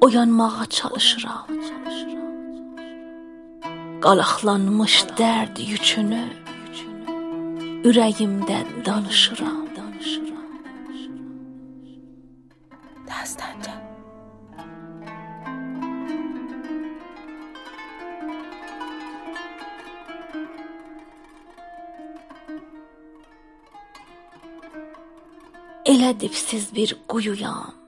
oyanmağa çalışıram. Qalaqlanmış dərd yükünü ürəyimdə danışıram. Dəstəncə. Elə dipsiz bir quyuyam.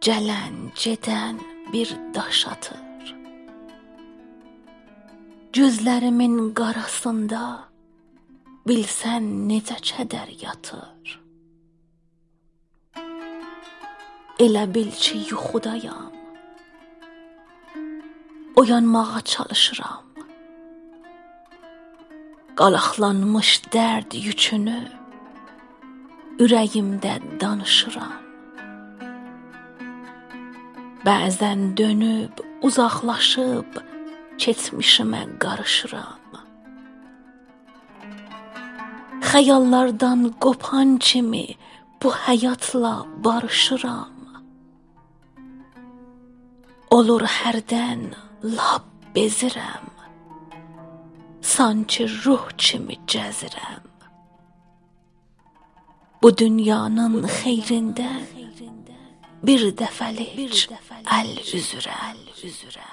Gələn, gedən bir daş atır. Gözlərimin qarasında bilsən necə kədər yatır. Elə bil ki, yuxudayam. Oyanmağa çalışıram. Qalaqlanmış dərd yükünü ürəyimdə danışıram. Bəzən dönüb, uzaqlaşıb keçmişimə qarışıram. Xəyallardan qopan kimi bu həyatla barışıram. Olur hərdən lap bezirəm. Sanki ruh kimi gəzirəm. Bu dünyanın xeyrində bir defəlik əl üzrə, əl üzrə, əl üzrə.